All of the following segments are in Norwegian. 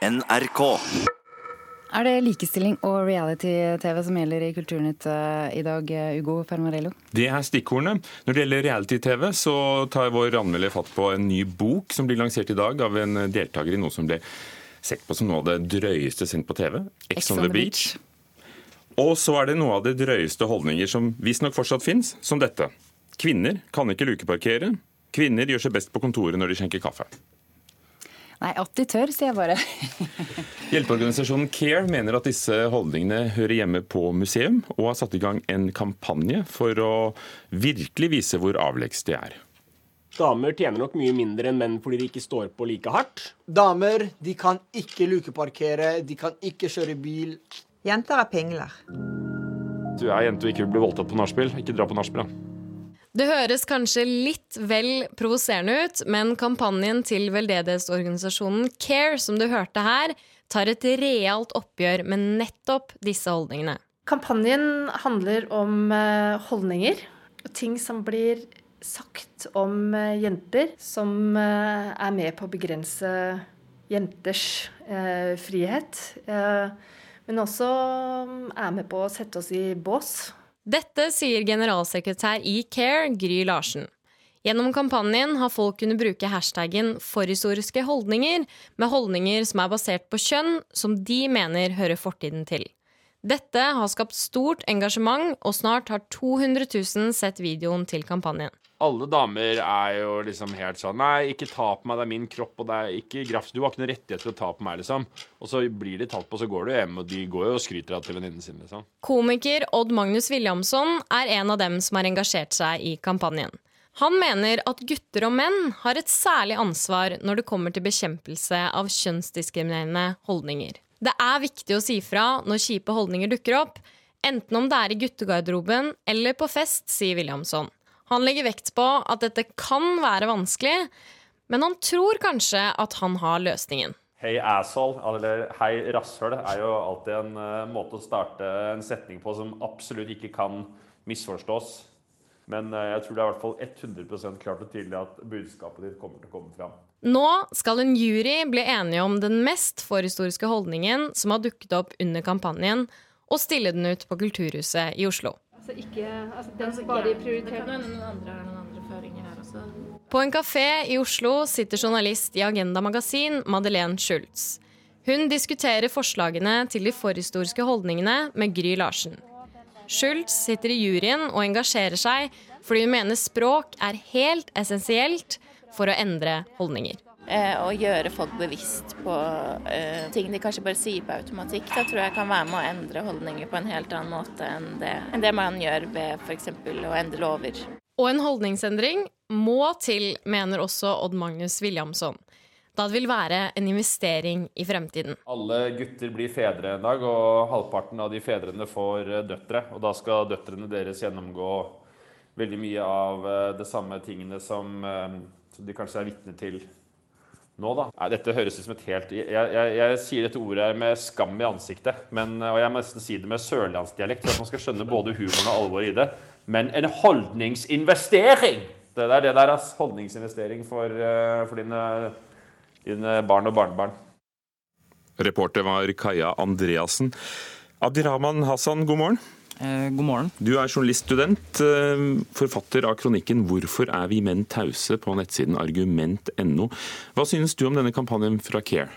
NRK. Er det likestilling og reality-TV som gjelder i Kulturnytt eh, i dag, eh, Ugo Fermarello? Det er stikkordene. Når det gjelder reality-TV, så tar vår anmelder fatt på en ny bok som blir lansert i dag av en deltaker i noe som ble sett på som noe av det drøyeste sendt på TV. Ex on the beach. Og så er det noe av det drøyeste holdninger som visstnok fortsatt fins, som dette. Kvinner kan ikke lukeparkere. Kvinner gjør seg best på kontoret når de skjenker kaffe. Nei, at de tør, sier jeg bare. Hjelpeorganisasjonen CARE mener at disse holdningene hører hjemme på museum, og har satt i gang en kampanje for å virkelig vise hvor avleggs de er. Damer tjener nok mye mindre enn menn fordi de ikke står på like hardt. Damer de kan ikke lukeparkere, de kan ikke kjøre bil. Jenter er pingler. Du er jente og ikke vil bli voldtatt på nachspiel. Ikke dra på nachspiel, da. Det høres kanskje litt vel provoserende ut, men kampanjen til veldedighetsorganisasjonen CARE, som du hørte her, tar et realt oppgjør med nettopp disse holdningene. Kampanjen handler om eh, holdninger og ting som blir sagt om eh, jenter, som eh, er med på å begrense jenters frihet. Men også mm, er med på å sette oss i bås dette sier generalsekretær i Care, Gry Larsen. Gjennom kampanjen har folk kunnet bruke hashtaggen 'forhistoriske holdninger' med holdninger som er basert på kjønn, som de mener hører fortiden til. Dette har skapt stort engasjement, og snart har 200 000 sett videoen til kampanjen alle damer er jo liksom helt sånn Nei, ikke ta på meg, det er min kropp, og det er ikke graft. Du har ikke noen rettighet til å ta på meg, liksom. Og så blir de tatt på, så går du hjem, og de går jo og skryter av til venninnen sin, liksom. Komiker Odd Magnus Williamson er en av dem som har engasjert seg i kampanjen. Han mener at gutter og menn har et særlig ansvar når det kommer til bekjempelse av kjønnsdiskriminerende holdninger. Det er viktig å si fra når kjipe holdninger dukker opp, enten om det er i guttegarderoben eller på fest, sier Williamson. Han legger vekt på at dette kan være vanskelig, men han tror kanskje at han har løsningen. Hei asshole, eller hei rasshøl, er jo alltid en uh, måte å starte en setning på som absolutt ikke kan misforstås. Men uh, jeg tror det er i hvert fall 100% klart og tydelig at budskapet ditt kommer til å komme fram. Nå skal en jury bli enige om den mest forhistoriske holdningen som har dukket opp under kampanjen, og stille den ut på Kulturhuset i Oslo. Altså ikke altså Den altså, bare prioriterer noen andre, noen andre føringer her også. På en kafé i Oslo sitter journalist i Agenda Magasin Madeleine Schultz. Hun diskuterer forslagene til de forhistoriske holdningene med Gry Larsen. Schultz sitter i juryen og engasjerer seg fordi hun mener språk er helt essensielt for å endre holdninger. Eh, og gjøre folk bevisst på uh, ting de kanskje bare sier på automatikk. Da tror jeg kan være med å endre holdninger på en helt annen måte enn det, enn det man gjør ved f.eks. å endre lover. Og en holdningsendring må til, mener også Odd Magnus Williamson. Da det vil være en investering i fremtiden. Alle gutter blir fedre en dag, og halvparten av de fedrene får eh, døtre. Og da skal døtrene deres gjennomgå veldig mye av det samme tingene som, som de kanskje er vitne til nå, da. Nei, dette høres ut som et helt jeg, jeg, jeg, sier dette ordet med skam i ansiktet. Men, og jeg må nesten si det med sørlandsdialekt, for at man skal skjønne både humoren og alvoret i det. Men en holdningsinvestering! Det der, det der, ass. Holdningsinvestering for, eh, for dine, dine barn og barnebarn. Reporter var Kaja Andreassen. Abdirahman Hassan, god morgen. Eh, god morgen. Du er journaliststudent, eh, forfatter av kronikken 'Hvorfor er vi menn tause?' på nettsiden argument.no. Hva synes du om denne kampanjen fra Care?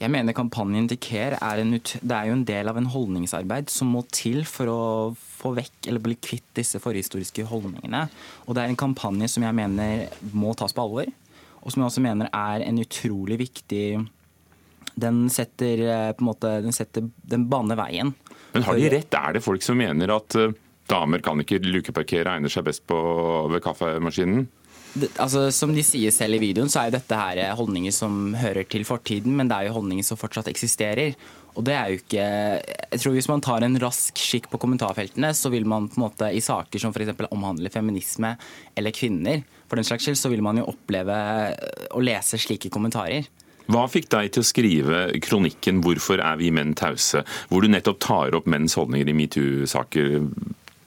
Jeg mener kampanjen til Care er, en, det er jo en del av en holdningsarbeid som må til for å få vekk eller bli kvitt disse forhistoriske holdningene. Og det er en kampanje som jeg mener må tas på alvor, og som jeg også mener er en utrolig viktig Den setter eh, på en måte, den, setter, den baner veien men har de rett? Er det folk som mener at uh, damer kan ikke lukeparkere, egner seg best på, ved kaffemaskinen? Det, altså, som de sier selv i videoen, så er jo dette her holdninger som hører til fortiden, men det er jo holdninger som fortsatt eksisterer. Og det er jo ikke Jeg tror Hvis man tar en rask skikk på kommentarfeltene, så vil man på en måte i saker som f.eks. omhandler feminisme eller kvinner, for den slags skyld, så vil man jo oppleve å lese slike kommentarer. Hva fikk deg til å skrive kronikken 'Hvorfor er vi menn tause', hvor du nettopp tar opp menns holdninger i metoo-saker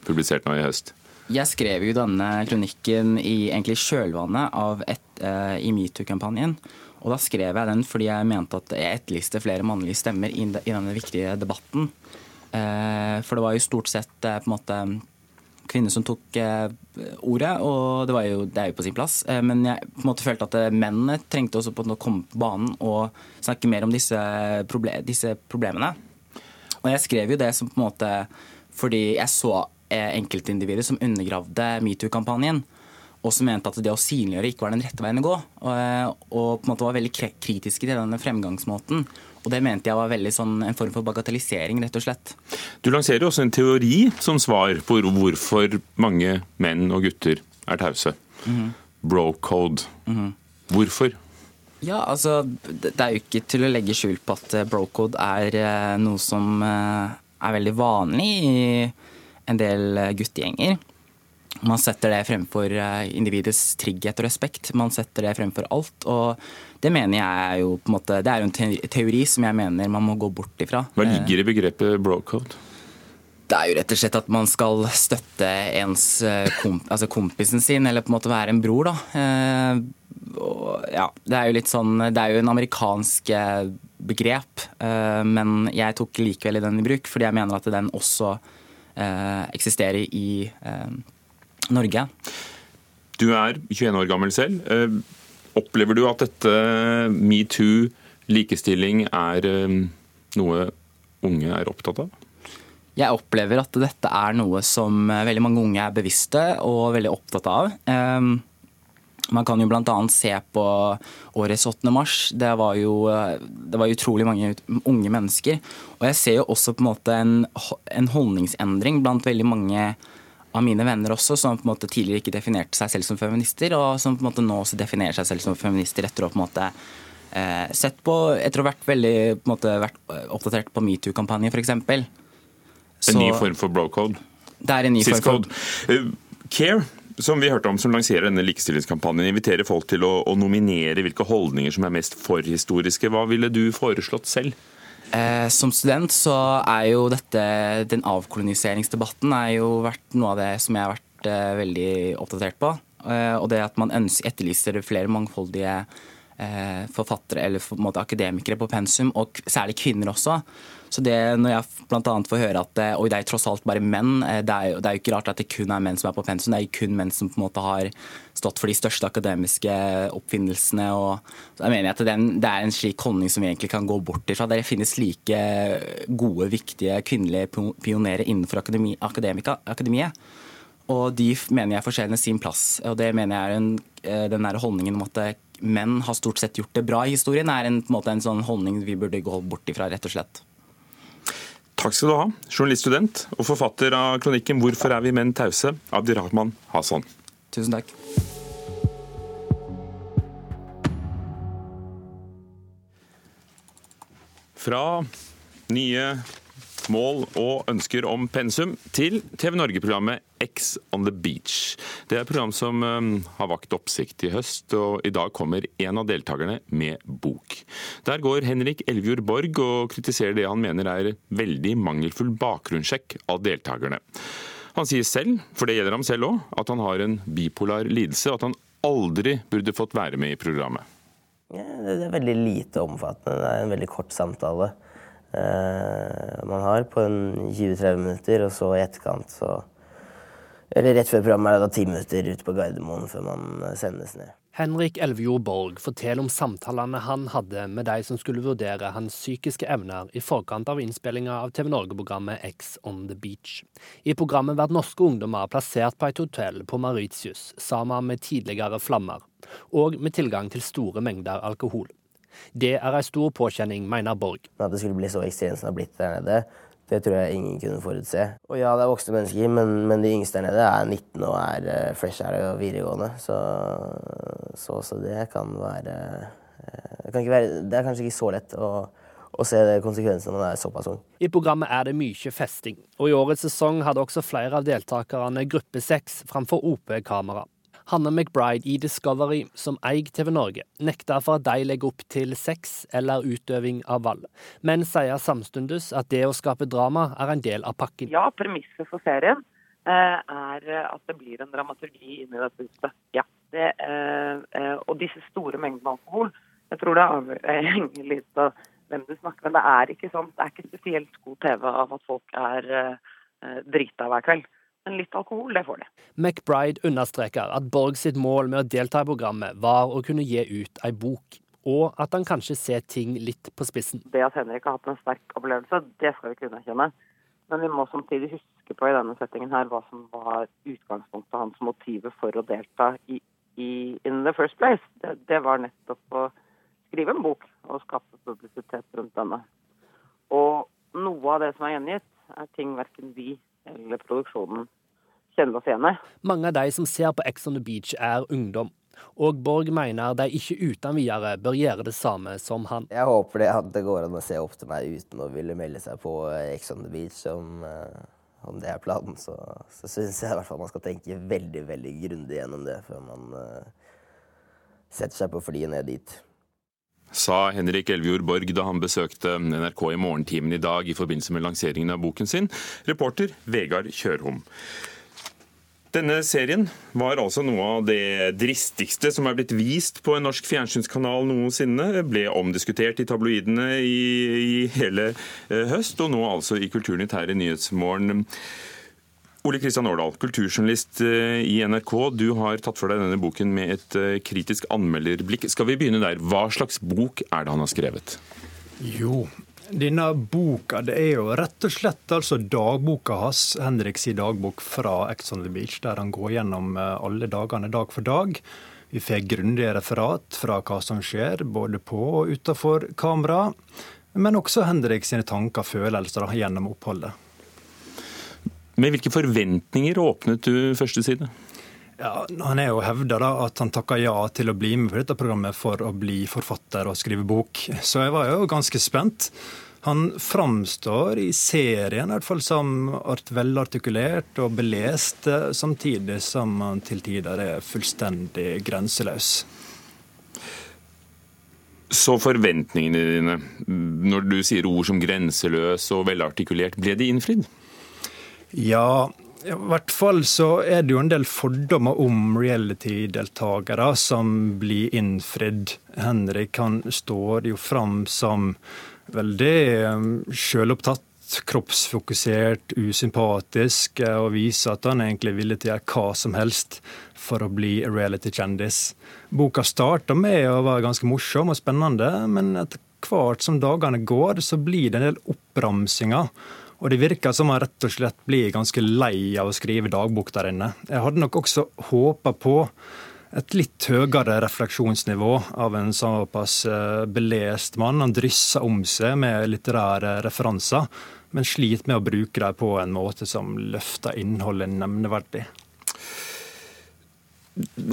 publisert nå i høst? Jeg skrev jo denne kronikken i egentlig kjølvannet av et, uh, i metoo-kampanjen. Og da skrev jeg den fordi jeg mente at jeg etterlyste flere mannlige stemmer i, denne viktige debatten. Uh, for det var jo stort sett uh, på en måte kvinner som tok eh, ordet, og det, jo, det, er jo på sin plass. Eh, men jeg på en måte følte at mennene trengte også på å komme på banen og snakke mer om disse, proble disse problemene. Og jeg skrev jo det som på en måte fordi jeg så enkeltindivider som undergravde metoo-kampanjen og som mente at det å synliggjøre ikke var den rette veien å gå. Og, og på en måte var veldig kritiske til denne fremgangsmåten. Og det mente jeg var veldig sånn, en form for bagatellisering, rett og slett. Du lanserer også en teori som svar på hvorfor mange menn og gutter er tause. Mm -hmm. Bro-code. Mm -hmm. Hvorfor? Ja, altså Det er jo ikke til å legge skjul på at eh, bro-code er eh, noe som eh, er veldig vanlig i en del guttegjenger. Man setter det fremfor eh, individets trygghet og respekt. Man setter det fremfor alt. og Det mener jeg er jo på en måte, det er jo en teori som jeg mener man må gå bort ifra. Hva ligger i begrepet brocode? Det er jo rett og slett at man skal støtte ens eh, komp altså kompisen sin, eller på en måte være en bror, da. Eh, og, ja, det er jo litt sånn Det er jo en amerikansk begrep, men jeg tok likevel den i bruk fordi jeg mener at den også eksisterer i Norge. Du er 21 år gammel selv. Eh, opplever du at dette metoo, likestilling, er eh, noe unge er opptatt av? Jeg opplever at dette er noe som eh, veldig mange unge er bevisste og veldig opptatt av. Man kan jo bl.a. se på årets 8. mars. Det var, jo, det var utrolig mange unge mennesker. Og jeg ser jo også på en måte en, en holdningsendring blant veldig mange av mine venner også, som på en måte tidligere ikke definerte seg selv som feminister, og som på en måte nå også definerer seg selv som feminister etter å på en måte eh, sett på, etter å ha vært veldig på en måte, vært oppdatert på metoo-kampanjen f.eks. En ny form for brocode? Det er en ny form for... Uh, Care, som vi hørte om, som lanserer denne likestillingskampanjen, inviterer folk til å, å nominere hvilke holdninger som er mest forhistoriske. Hva ville du foreslått selv? Eh, som student så er jo dette, den avkoloniseringsdebatten er jo vært noe av det som jeg har vært eh, veldig oppdatert på. Eh, og det at man ønsker, etterlyser flere mangfoldige forfattere eller for, måte, akademikere på pensum, og særlig kvinner også. Så det når jeg bl.a. får høre at eh, oi, det er tross alt bare menn, eh, det er, jo, det er jo ikke rart at det kun er menn som er på pensum, det er jo kun menn som på en måte har stått for de største akademiske oppfinnelsene. og da mener jeg at en, Det er en slik holdning som vi egentlig kan gå bort ifra. Det finnes like gode, viktige kvinnelige pionerer innenfor akademi, akademiet. Og de mener jeg fortjener sin plass. Og det mener jeg er en, eh, den der holdningen om at menn har stort sett gjort det bra i historien, er en, på en, en sånn holdning vi burde gå bort ifra, rett og slett. Takk skal du ha, journaliststudent og forfatter av kronikken 'Hvorfor er vi menn tause?' Abdi Rahman Hasan. Tusen takk. Fra nye mål og ønsker om pensum til TV Norge-programmet X on the Beach. Det er et program som um, har vakt oppsikt i høst, og i dag kommer en av deltakerne med bok. Der går Henrik Elvjord Borg og kritiserer det han mener er veldig mangelfull bakgrunnssjekk av deltakerne. Han sier selv, for det gjelder ham selv òg, at han har en bipolar lidelse, og at han aldri burde fått være med i programmet. Det er veldig lite omfattende. Det er en veldig kort samtale. Eh, man har på 20-30 minutter, og så i etterkant så Eller rett før programmet er det da ti minutter ute på Gardermoen før man sendes ned. Henrik Elvjord Borg forteller om samtalene han hadde med de som skulle vurdere hans psykiske evner i forkant av innspillinga av TV Norge-programmet X on the Beach. I programmet blir norske ungdommer plassert på et hotell på Mauritius sammen med tidligere flammer, og med tilgang til store mengder alkohol. Det er ei stor påkjenning, mener Borg. At det skulle bli så ekstremt som det har blitt der nede, det tror jeg ingen kunne forutse. Og ja, det er voksne mennesker, men, men de yngste der nede er 19 og er uh, fresh out av videregående. Så, så, så, det kan være uh, det, kan være det, er kanskje ikke så lett å, og se konsekvensene når man er såpass ung. I programmet er det mye festing, og i årets sesong hadde også flere av deltakerne gruppesex framfor OP-kamera. Hanne McBride i Discovery, som eier TV Norge, nekter for at de legger opp til sex eller utøving av vold, men sier samtidig at det å skape drama er en del av pakken. Ja, premisset for serien eh, er at det blir en dramaturgi inni dette huset. Ja. Det, eh, eh, og disse store mengdene alkohol Jeg tror det henger litt av hvem du snakker med. Det er ikke sånn, det er ikke spesielt god TV av at folk er drita hver kveld. Men litt alkohol, det får de. McBride understreker at Borg sitt mål med å delta i programmet var å kunne gi ut ei bok, og at han kanskje ser ting litt på spissen. Det at Henrik har hatt en sterk opplevelse, det skal vi ikke underkjenne. Men vi må samtidig huske på i denne settingen her hva som var utgangspunktet hans motivet for å delta i, i in the first place. Det, det var nettopp å skrive en bok og skape publisitet rundt denne. Og noe av det som er gjengitt, er ting verken vi eller produksjonen kjenner oss igjen i. Mange av de som ser på Ex on the Beach er ungdom, og Borg mener de ikke uten videre bør gjøre det samme som han. Jeg håper det at det går an å se opp til meg uten å ville melde seg på Ex on the Beach. Om, om det er planen, så, så syns jeg i hvert fall man skal tenke veldig veldig grundig gjennom det før man uh, setter seg på flyet ned dit sa Henrik Elvjord Borg da han besøkte NRK i morgentimen i dag i forbindelse med lanseringen av boken sin. Reporter Vegard Kjørhom. Denne serien var altså noe av det dristigste som er blitt vist på en norsk fjernsynskanal noensinne. Ble omdiskutert i tabloidene i, i hele eh, høst, og nå altså i Kulturnytt her i Nyhetsmorgen. Ole Kristian Årdal, kulturjournalist eh, i NRK. Du har tatt for deg denne boken med et eh, kritisk anmelderblikk. Skal vi begynne der? Hva slags bok er det han har skrevet? Jo, denne boka det er jo rett og slett altså dagboka hans, Henriks dagbok fra Ex on the Beach, der han går gjennom eh, alle dagene dag for dag. Vi får grundige referat fra hva som skjer, både på og utenfor kamera. Men også Henrik sine tanker og følelser gjennom oppholdet. Med hvilke forventninger åpnet du første side? Ja, han er jo hevda at han takka ja til å bli med på dette programmet for å bli forfatter og skrive bok. Så jeg var jo ganske spent. Han framstår i serien i hvert fall som velartikulert og belest, samtidig som han til tider er fullstendig grenseløs. Så forventningene dine, når du sier ord som grenseløs og velartikulert, ble de innfridd? Ja, i hvert fall så er det jo en del fordommer om reality-deltakere som blir innfridd. Henrik han står jo fram som veldig um, sjølopptatt, kroppsfokusert, usympatisk, eh, og viser at han egentlig er villig til å gjøre hva som helst for å bli reality-kjendis. Boka starter med å være ganske morsom og spennende, men etter hvert som dagene går, så blir det en del oppramsinger og det virker som han rett og slett blir ganske lei av å skrive dagbok der inne. Jeg hadde nok også håpa på et litt høyere refleksjonsnivå av en såpass eh, belest mann. Han drysser om seg med litterære referanser, men sliter med å bruke dem på en måte som løfter innholdet nevneverdig.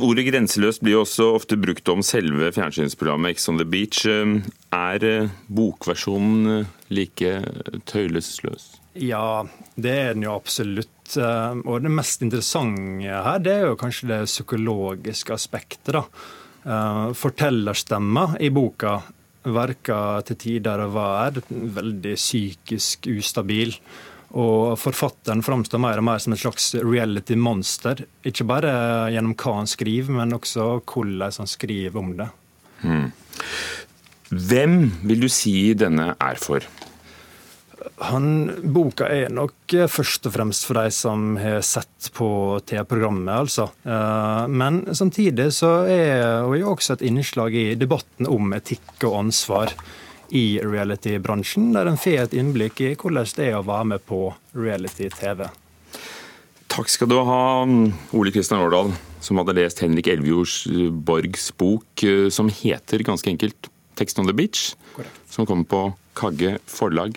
Ordet grenseløst blir også ofte brukt om selve fjernsynsprogrammet Ex on the Beach. Er eh, bokversjonen eh, like tøylesløs? Ja, det er den jo absolutt. Og det mest interessante her, det er jo kanskje det psykologiske aspektet. da. Fortellerstemma i boka verker til tider å være veldig psykisk ustabil. Og forfatteren framstår mer og mer som et slags reality-monster. Ikke bare gjennom hva han skriver, men også hvordan han skriver om det. Hmm. Hvem vil du si denne er for? Han, boka er nok først og fremst for de som har sett på TV-programmet, altså. Eh, men samtidig så er det også et innslag i debatten om etikk og ansvar i reality-bransjen, der en får et innblikk i hvordan det er å være med på reality-TV. Takk skal du ha, Ole Kristian Årdal, som hadde lest Henrik Elvjords eh, Borgs bok, eh, som heter ganske enkelt 'Text on the Beach', Korrekt. som kommer på Kagge forlag.